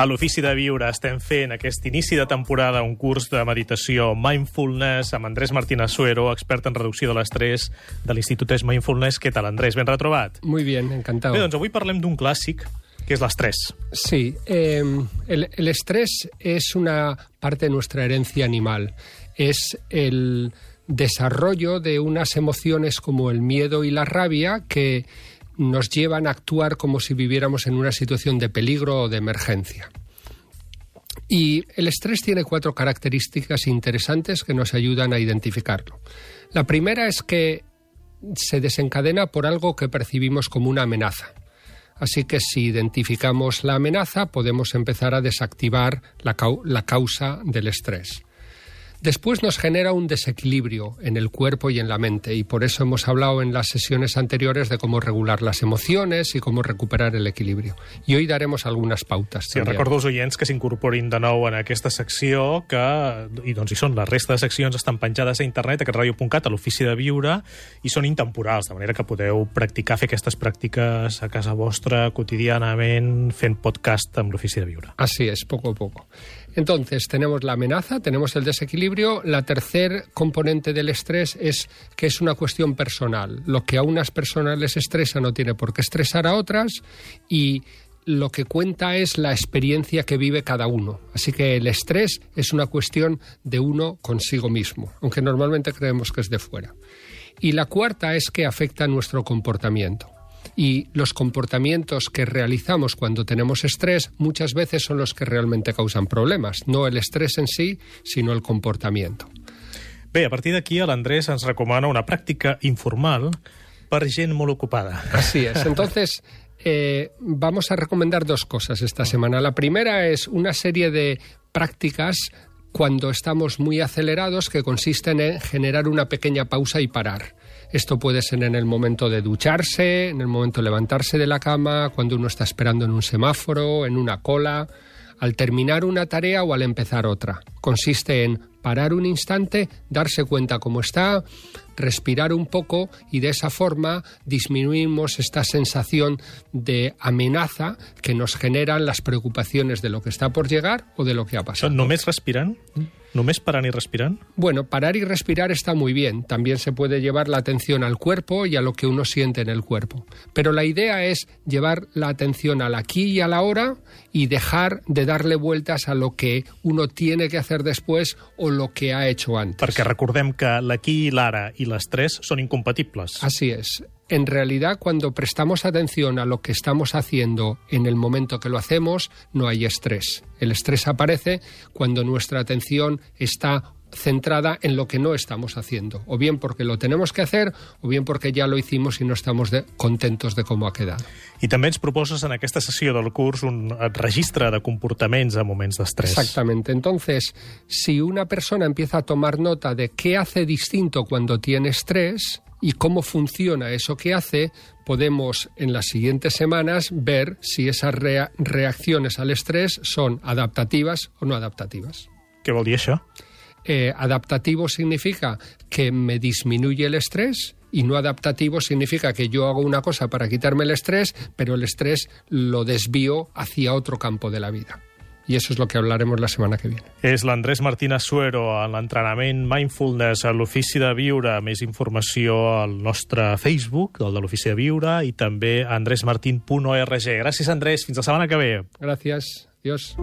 A l'Ofici de Viure estem fent aquest inici de temporada un curs de meditació Mindfulness amb Andrés Martínez Suero, expert en reducció de l'estrès de l'Institut Es Mindfulness. Què tal, Andrés? Ben retrobat? Muy bien, encantado. Bé, doncs avui parlem d'un clàssic, que és l'estrès. Sí, eh, el, el estrés es una parte de nuestra herencia animal. Es el desarrollo de unas emociones como el miedo y la rabia que nos llevan a actuar como si viviéramos en una situación de peligro o de emergencia. Y el estrés tiene cuatro características interesantes que nos ayudan a identificarlo. La primera es que se desencadena por algo que percibimos como una amenaza. Así que si identificamos la amenaza, podemos empezar a desactivar la, cau la causa del estrés. Después nos genera un desequilibrio en el cuerpo y en la mente y por eso hemos hablado en las sesiones anteriores de cómo regular las emociones y cómo recuperar el equilibrio. I hoy daremos algunes pautes. Sí, també. recordo als oients que s'incorporin de nou en aquesta secció que, i doncs hi són, la resta de seccions estan penjades a internet, a catradio.cat, a l'ofici de viure, i són intemporals, de manera que podeu practicar, fer aquestes pràctiques a casa vostra quotidianament fent podcast amb l'ofici de viure. Así es, poco a poco. Entonces, tenemos la amenaza, tenemos el desequilibrio. La tercer componente del estrés es que es una cuestión personal. Lo que a unas personas les estresa no tiene por qué estresar a otras y lo que cuenta es la experiencia que vive cada uno. Así que el estrés es una cuestión de uno consigo mismo, aunque normalmente creemos que es de fuera. Y la cuarta es que afecta nuestro comportamiento y los comportamientos que realizamos cuando tenemos estrés muchas veces son los que realmente causan problemas, no el estrés en sí, sino el comportamiento. Bé, a partir d'aquí l'Andrés ens recomana una pràctica informal per gent molt ocupada. Así es. Entonces, eh, vamos a recomendar dos cosas esta semana. La primera es una serie de prácticas cuando estamos muy acelerados que consisten en generar una pequeña pausa y parar. Esto puede ser en el momento de ducharse, en el momento de levantarse de la cama, cuando uno está esperando en un semáforo, en una cola, al terminar una tarea o al empezar otra. Consiste en parar un instante, darse cuenta cómo está, respirar un poco y de esa forma disminuimos esta sensación de amenaza que nos generan las preocupaciones de lo que está por llegar o de lo que ha pasado. ¿No me respiran? ¿Només parar y respirar? Bueno, parar y respirar está muy bien. También se puede llevar la atención al cuerpo y a lo que uno siente en el cuerpo. Pero la idea es llevar la atención al aquí y a la hora y dejar de darle vueltas a lo que uno tiene que hacer después o lo que ha hecho antes. Perquè recordem que l'aquí i l'ara i l'estrès són incompatibles. Así es. En realidad cuando prestamos atención a lo que estamos haciendo en el momento que lo hacemos, no hay estrés. El estrés aparece cuando nuestra atención está centrada en lo que no estamos haciendo, o bien porque lo tenemos que hacer, o bien porque ya lo hicimos y no estamos de, contentos de cómo ha quedado. I també ens proposes en aquesta sessió del curs un registre de comportaments a moments d'estrès. Exactamente. Entonces, si una persona empieza a tomar nota de qué hace distinto cuando tiene estrés, y cómo funciona eso que hace, podemos en las siguientes semanas ver si esas rea reacciones al estrés son adaptativas o no adaptativas. Què vol dir això? Eh, adaptativo significa que me disminuye el estrés y no adaptativo significa que yo hago una cosa para quitarme el estrés, pero el estrés lo desvío hacia otro campo de la vida. Y eso es lo que hablaremos la semana que viene. És l'Andrés Martínez Suero en l'entrenament Mindfulness a l'Ofici de Viure. Més informació al nostre Facebook, el de l'Ofici de Viure, i també andresmartin.org. Gràcies, Andrés. Fins la setmana que ve. Gràcies. Adiós.